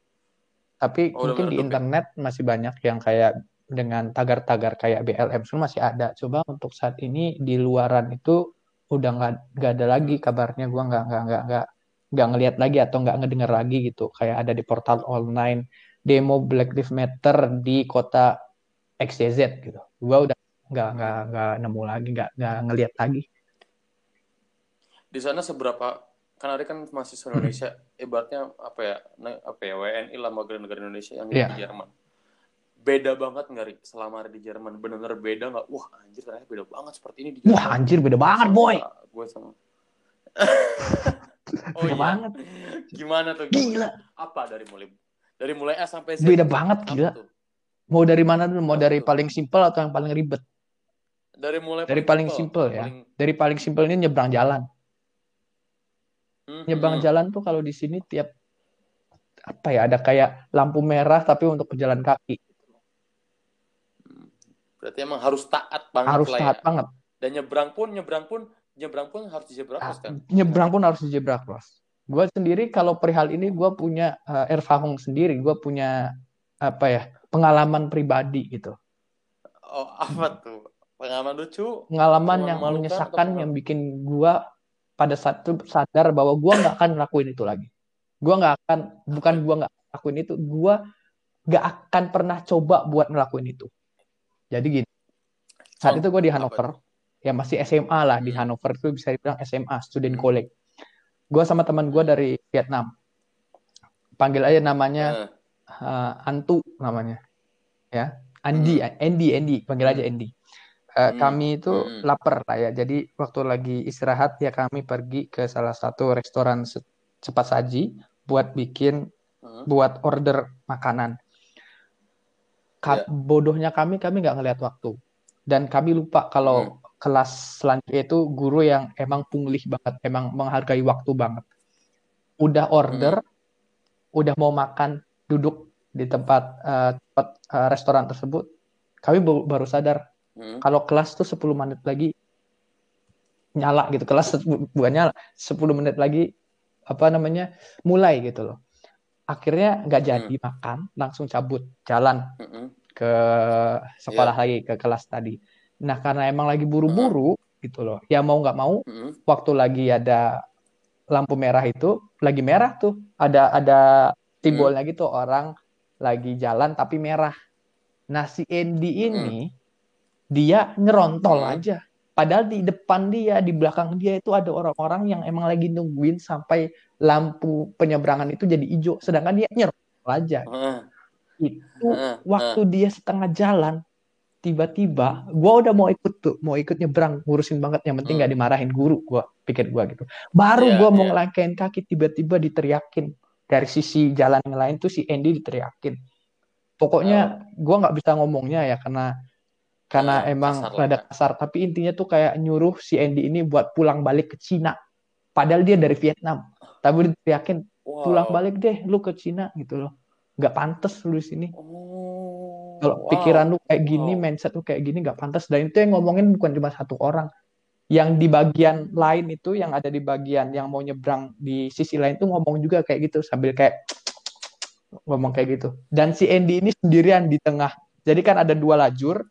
Tapi Oh, mungkin di ya? internet masih banyak yang kayak dengan tagar-tagar kayak BLM semua masih ada. Coba untuk saat ini di luaran itu udah nggak nggak ada lagi kabarnya. Gua nggak nggak nggak nggak nggak ngelihat lagi atau nggak ngedenger lagi gitu. Kayak ada di portal online demo Black Lives Matter di kota XYZ gitu. Gua udah nggak nggak nggak nemu lagi, nggak nggak ngelihat lagi. Di sana seberapa kan ada kan mahasiswa Indonesia ibaratnya apa ya apa ya WNI lah warga negara Indonesia yang Iya. di Jerman. Beda banget nggak Rik selama ada di Jerman? Bener-bener beda nggak? Wah anjir ternyata beda banget seperti ini di Jerman. Wah anjir beda banget boy. Gue sama. oh Beda iya. banget. Gimana tuh? Gila. Apa dari mulai dari mulai A sampai Z? Beda banget Apa gila. tuh? Mau dari mana dulu? Mau Apa dari tuh? paling simpel atau yang paling ribet? Dari mulai Dari paling simple ya. Paling- Dari paling simpel ini nyebrang jalan. Nyebrang hmm. jalan tuh kalau di sini tiap apa ya ada kayak lampu merah tapi untuk pejalan kaki Berarti emang harus taat banget harus lah taat ya. banget. Dan nyebrang pun, nyebrang pun, nyebrang pun harus di zebra Ah, cross kan. Nyebrang pun harus di zebra cross. Gue sendiri kalau perihal ini gue punya uh, Erfahrung sendiri, gue punya apa ya pengalaman pribadi gitu. Oh apa tuh? Pengalaman lucu? Pengalaman yang atau yang bikin gue pada saat itu sadar bahwa gue nggak akan ngelakuin itu lagi. Gue nggak akan, bukan gue nggak lakuin itu, gue nggak akan pernah coba buat ngelakuin itu. Jadi gini, saat Oh, itu gue di Hanover, ya masih SMA lah di Hmm. Hanover itu bisa dibilang SMA, student Hmm. college. Gue sama teman gue dari Vietnam, panggil aja namanya uh, Antu namanya, ya, Andi, Andy, Andy, panggil aja Hmm. Andy. Uh, Hmm. Kami itu Hmm. lapar lah ya, jadi waktu lagi istirahat ya kami pergi ke salah satu restoran se- cepat saji buat bikin, hmm. buat order makanan. Ka- Ya. Bodohnya kami, kami nggak ngeliat waktu. Dan kami lupa Hmm. kalau kelas selanjutnya itu guru yang emang punglih banget, emang menghargai waktu banget. Udah order, Hmm. udah mau makan, duduk di tempat, eh, tempat eh, restoran tersebut, kami baru sadar Hmm. kalau kelas tuh 10 menit lagi nyala gitu. Kelas bukan nyala, 10 menit lagi apa namanya mulai gitu loh. Akhirnya nggak Hmm. jadi makan, langsung cabut jalan Hmm. ke sekolah lagi ke kelas tadi. Nah karena emang lagi buru-buru gitu loh, ya mau nggak mau Hmm. waktu lagi ada lampu merah itu lagi merah tuh ada ada simbolnya gitu orang lagi jalan tapi merah. Nah si Andy ini dia nyerontol Hmm. aja. Padahal di depan dia, di belakang dia itu ada orang-orang yang emang lagi nungguin sampai lampu penyeberangan itu jadi hijau, sedangkan dia nyerontol aja. Hmm. Itu Hmm. waktu dia setengah jalan tiba-tiba gua udah mau ikut tuh mau ikut nyebrang ngurusin banget yang penting Hmm. nggak dimarahin guru gua pikir gua gitu baru Iya, gua mau iya. ngelangkain kaki tiba-tiba diteriakin dari sisi jalan yang lain tuh si Andy diteriakin pokoknya gua nggak bisa ngomongnya ya karena karena Eh, emang kasar rada ya. kasar. Tapi intinya tuh kayak nyuruh si Andy ini buat pulang balik ke Cina. Padahal dia dari Vietnam. Tapi diteriakin pulang Wow. balik deh lu ke Cina gitu loh. Nggak pantas lu di sini. Oh, kalau wow. pikiran lu kayak gini Wow. mindset lu kayak gini nggak pantas. Dan itu yang ngomongin bukan cuma satu orang. Yang di bagian lain itu yang ada di bagian yang mau nyebrang di sisi lain tuh ngomong juga kayak gitu. Sambil kayak ngomong kayak gitu. Dan si Andy ini sendirian di tengah. Jadi kan ada dua lajur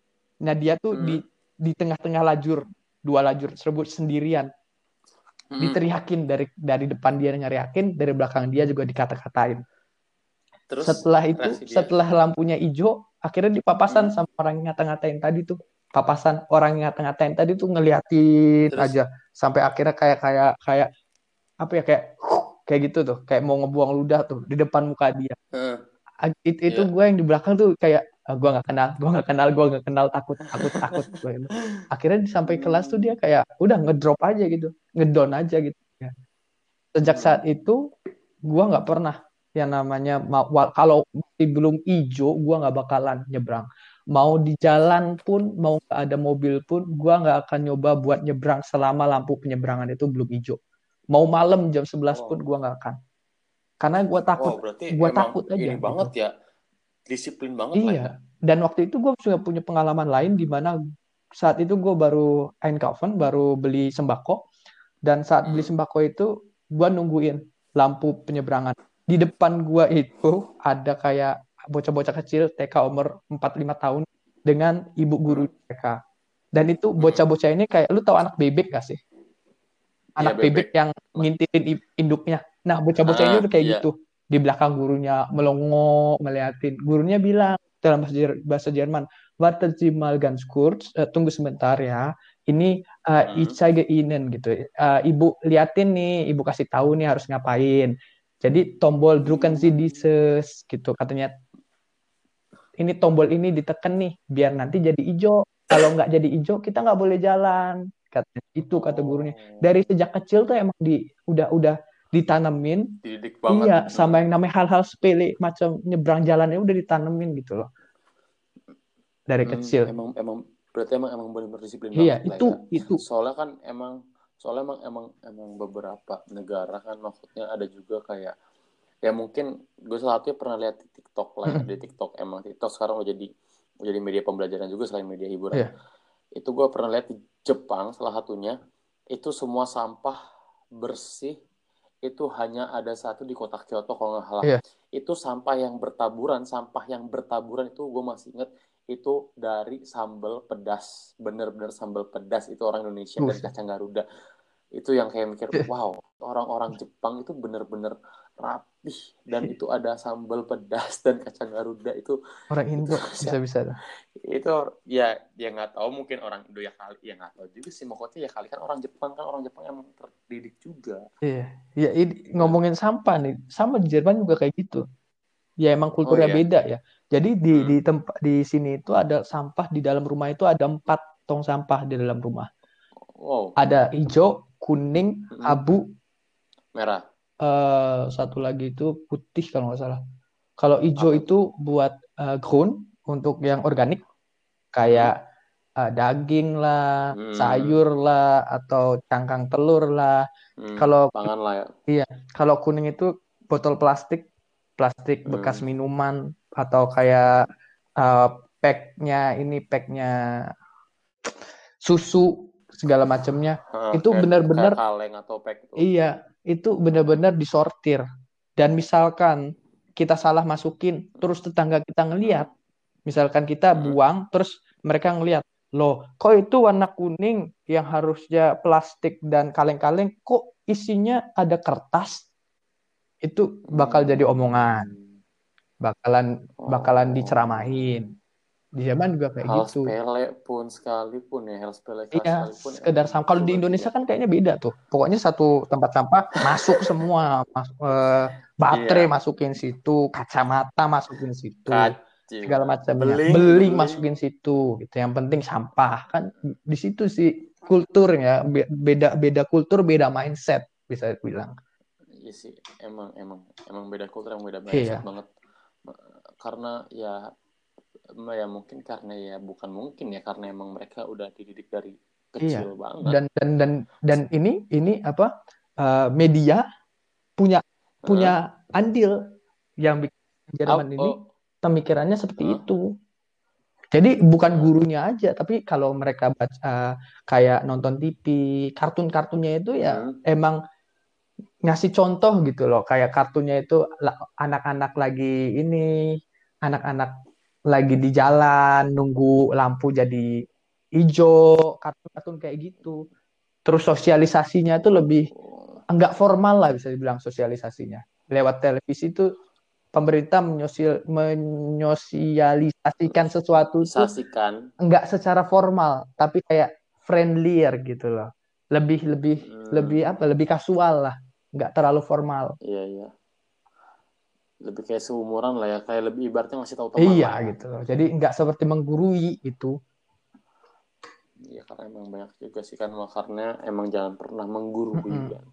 nah dia tuh Hmm. di di tengah-tengah lajur dua lajur tersebut sendirian Mm-mm. diteriakin dari dari depan dia nyariakin dari belakang dia juga dikata-katain Terus setelah itu setelah lampunya hijau akhirnya dipapasan Hmm. sama orang yang ngata-ngatain tadi tuh papasan orang yang ngata-ngatain tadi tuh ngeliatin Terus? aja sampai akhirnya kayak kayak kayak apa ya kayak kayak gitu tuh kayak mau ngebuang ludah tuh di depan muka dia Heeh. Ag- itu Iya. gue yang di belakang tuh kayak gue nggak kenal gue nggak kenal gue nggak kenal takut takut takut. Gue akhirnya sampai kelas tuh dia kayak udah ngedrop aja gitu ngedown aja gitu. Ya. sejak saat itu gue nggak pernah yang namanya ma- wa- kalau masih belum hijau gue nggak bakalan nyebrang. Mau di jalan pun mau nggak ada mobil pun gue nggak akan nyoba buat nyebrang selama lampu penyeberangan itu belum hijau. Mau malam jam 11 pun gue nggak akan. Karena gue takut Wow, emang takut aja ini gitu. banget ya. Disiplin banget lah ya. Iya, dan waktu itu gue juga punya pengalaman lain di mana saat itu gue baru Eindhoven, baru beli sembako, dan saat beli Hmm. sembako itu gue nungguin lampu penyeberangan. Di depan gue itu ada kayak bocah-bocah kecil TK umur 4-5 tahun dengan ibu guru TK. Dan itu bocah-bocah ini kayak, lu tahu anak bebek gak sih? Anak Iya, bebek. bebek. yang ngintilin i- induknya. Nah, bocah-bocah ini Ah, udah kayak iya. gitu. Di belakang gurunya melongo, ngeliatin. Gurunya bilang dalam bahasa, Jer- bahasa Jerman, Warten Sie mal ganz kurz, Eh, tunggu sebentar ya. Ini uh, Hmm. ich zeige Ihnen gitu. Eh, ibu liatin nih, ibu kasih tahu nih harus ngapain. Jadi tombol drucken Sie dieses gitu katanya. Ini tombol ini ditekan nih biar nanti jadi hijau. Kalau nggak jadi hijau kita nggak boleh jalan. Katanya itu kata gurunya Oh, dari sejak kecil tuh emang di udah udah ditanemin dididik banget. iya Hmm. sama yang namanya hal-hal sepele macam nyebrang jalannya udah ditanemin gitu loh dari Hmm, kecil Emang emang berarti emang emang benar-benar disiplin iya banget lah itu ya. itu Soalnya kan emang soalnya emang emang emang beberapa negara kan maksudnya ada juga kayak ya mungkin gue salah satunya pernah lihat di TikTok lah ya. Mm-mm. di TikTok emang TikTok sekarang udah jadi udah jadi media pembelajaran juga selain media hiburan. Iya. Itu gue pernah lihat di Jepang salah satunya itu semua sampah bersih itu hanya ada satu di kota Kyoto kalau nggak salah. Iya. Itu sampah yang bertaburan, sampah yang bertaburan itu gue masih inget itu dari sambal pedas, bener-bener sambal pedas itu orang Indonesia dan Buset. kacang Garuda. Itu yang kayak mikir, Iya. wow, orang-orang Jepang itu bener-bener rapih. Dan itu ada sambal pedas dan kacang Garuda. Itu orang Indo Itu- bisa-bisa itu ya dia nggak tahu. Mungkin orang Indo ya kali ya nggak tahu juga sih. Maksudnya ya kali kan orang Jepang kan orang Jepang emang terdidik juga. Iya. Ya ini ngomongin sampah nih. Sama di Jerman juga kayak gitu. Ya emang kulturnya Oh, iya. beda ya. Jadi di Hmm. di tempat di sini itu ada sampah di dalam rumah itu ada empat tong sampah di dalam rumah. Wow. Ada hijau kuning Mm-mm. abu. Merah eh satu lagi itu putih kalau nggak salah. Kalau hijau Apa itu buat eh, groen untuk yang organik kayak eh, daging lah, Hmm. sayur lah, atau cangkang telur lah. Hmm, Kalau pangan lah ya kalau kuning itu botol plastik, plastik Hmm. bekas minuman atau kayak eh, packnya ini packnya susu segala macamnya. Heeh, Itu benar-benar kayak kaleng atau pack itu Iya, itu benar-benar disortir. Dan misalkan kita salah masukin, terus tetangga kita ngeliat, misalkan kita Hmm. buang, terus mereka ngeliat, loh, kok itu warna kuning yang harusnya plastik dan kaleng-kaleng, kok isinya ada kertas? Itu bakal Hmm. jadi omongan, bakalan bakalan Oh. diceramahin. Di zaman juga kayak hal gitu. sepele pun sekalipun ya hal sepele Iya, sekalipun sekedar emang sampah. Kalau di Indonesia kan kayaknya beda tuh. Pokoknya satu tempat sampah masuk semua, Mas, eh, baterai Iya. masukin situ, kacamata masukin situ, kacil segala macamnya. beling Beling beling masukin situ, gitu. Yang penting sampah kan di situ sih kulturnya Be- beda beda kultur, beda mindset bisa bilang. Iya sih, emang emang emang beda kultur, emang beda Iya. mindset banget. Karena ya ya mungkin karena ya bukan mungkin ya karena emang mereka udah dididik dari Iya. kecil banget. Dan dan dan dan ini ini apa uh, media punya punya andil yang bikin Jerman Oh, ini oh, pemikirannya seperti Hah? itu. Jadi bukan gurunya aja, tapi kalau mereka baca kayak nonton TV, kartun-kartunnya itu ya Hmm. emang ngasih contoh gitu loh. Kayak kartunnya itu anak-anak lagi ini, anak-anak lagi di jalan nunggu lampu jadi hijau, kartun-kartun kayak gitu. Terus sosialisasinya itu lebih Oh, enggak formal lah bisa dibilang sosialisasinya. Lewat televisi itu pemerintah menyosial, menyosialisasikan sesuatu itu Sasikan. enggak secara formal, tapi kayak friendlier gitu loh. Lebih lebih Hmm. lebih apa? Lebih kasual lah, enggak terlalu formal. Iya, iya. Lebih kayak seumuran lah ya, kayak lebih ibaratnya ngasih tahu teman Iya lah ya. gitu loh. Jadi enggak seperti menggurui itu. Iya, karena emang banyak juga sih kan karena emang jangan pernah menggurui Mm-mm. kan.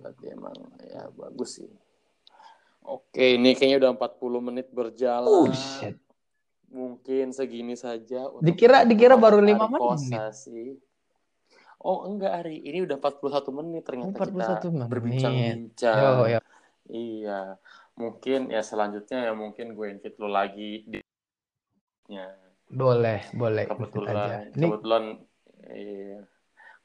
Berarti emang ya bagus sih. Oke, ini kayaknya udah 40 menit berjalan. Oh shit. Mungkin segini saja untuk Dikira dikira baru lima menit. Kosasi. Oh, enggak Ari, ini udah 41 menit ternyata Oh, 41 kita menit. berbincang-bincang. Yo yo. Iya. Mungkin ya selanjutnya ya mungkin gue invite lo lagi di ya. Boleh, boleh ikut aja. kebetulan Ini kebetulan iya,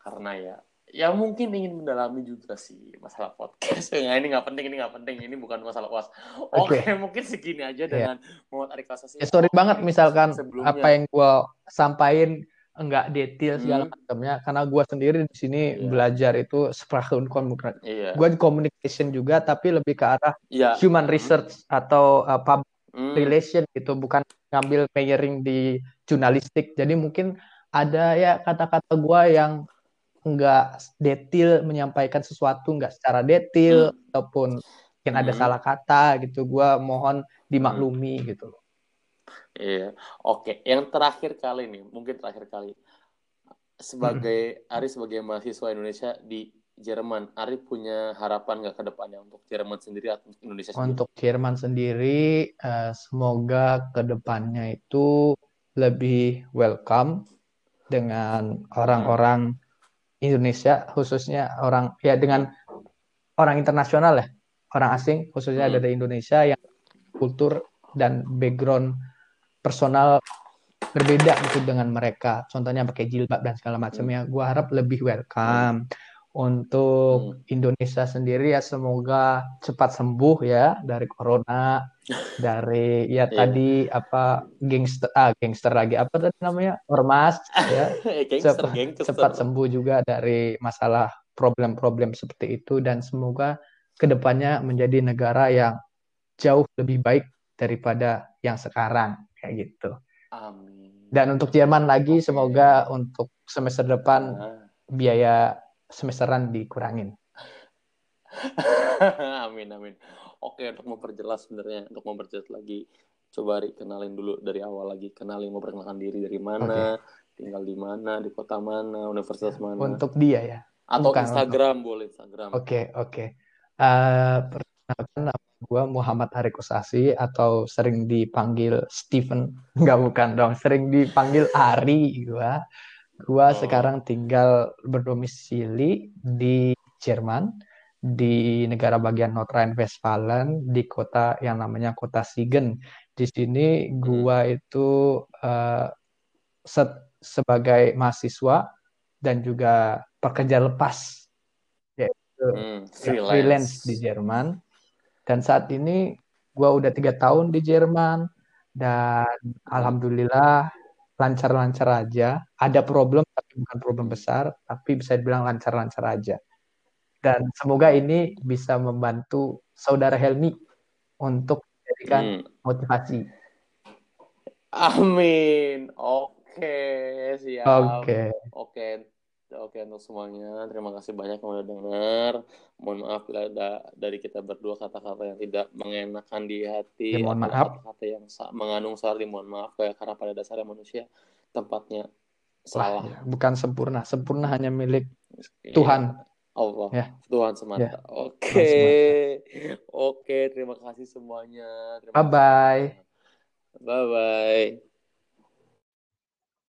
karena ya ya mungkin ingin mendalami juga sih masalah podcast ya ini nggak penting ini nggak penting ini bukan masalah kuas oke Oke. mungkin segini aja Iya. dengan Muhammad Arif Kasasi Ya sorry banget misalkan sebelumnya apa yang gua sampaikan enggak detail segala Hmm. macamnya karena gua sendiri di sini Iya. belajar itu Kommunikasi. iya Gua di communication juga tapi lebih ke arah iya human research atau uh, public Hmm. relation gitu, bukan ngambil majoring di jurnalistik. Jadi mungkin ada ya kata-kata gua yang enggak detail menyampaikan sesuatu enggak secara detail ataupun mungkin ada Hmm. salah kata gitu. Gua mohon dimaklumi gitu. Iya, oke. Yang terakhir kali nih, mungkin terakhir kali. Sebagai Ari sebagai mahasiswa Indonesia di Jerman, Ari punya harapan nggak ke depannya untuk Jerman sendiri atau untuk Indonesia sendiri? Untuk Jerman sendiri, eh, semoga ke depannya itu lebih welcome dengan orang-orang Indonesia, khususnya orang ya dengan orang internasional ya, orang asing khususnya Hmm. dari Indonesia yang kultur dan background personal berbeda gitu dengan mereka. Contohnya pakai jilbab dan segala macamnya. Gua harap lebih welcome. Untuk Indonesia sendiri ya semoga cepat sembuh ya dari corona, dari ya Iya. tadi apa gangster ah gangster lagi apa tadi namanya ormas ya gangster, cepat, gangster. cepat sembuh juga dari masalah problem-problem seperti itu dan semoga ke depannya menjadi negara yang jauh lebih baik daripada yang sekarang kayak gitu. Amin. Dan untuk Jerman lagi Oke. semoga untuk semester depan Nah. biaya semesteran dikurangin. amin, amin. Oke, untuk memperjelas sebenarnya, untuk memperjelas lagi, coba Ri, kenalin dulu dari awal lagi. Kenalin, mau perkenalkan diri dari mana, tinggal di mana, di kota mana, universitas mana. Untuk dia ya. Atau bukan Instagram, boleh Instagram. Oke, oke. Eh, perkenalkan nama gue Muhammad Hari Kosasi atau sering dipanggil Steven. Enggak bukan dong, sering dipanggil Ari gua. Gua Oh. sekarang tinggal berdomisili di Jerman, di negara bagian North Rhine-Westphalia, di kota yang namanya kota Siegen. Di sini gua itu eh, se- sebagai mahasiswa dan juga pekerja lepas yaitu Hmm, freelance. freelance di Jerman. Dan saat ini gua udah tiga tahun di Jerman dan alhamdulillah lancar-lancar aja. Ada problem tapi bukan problem besar, tapi bisa dibilang lancar-lancar aja. Dan semoga ini bisa membantu saudara Helmi untuk menjadikan Hmm. motivasi. Amin. Oke, siap. Oke. Oke, oke untuk semuanya. Terima kasih banyak yang udah dengar. Mohon maaf bila ada dari kita berdua kata-kata yang tidak mengenakan di hati. Ya, mohon maaf. Kata-kata yang mengandung sorry, mohon maaf. Kayak karena pada dasarnya manusia tempatnya salah. ya, bukan sempurna. Sempurna hanya milik Iya. Tuhan. Allah, Ya. Tuhan semata. Ya, Oke, oke. Terima kasih semuanya. Terima kasih Bye-bye. semuanya. Bye bye.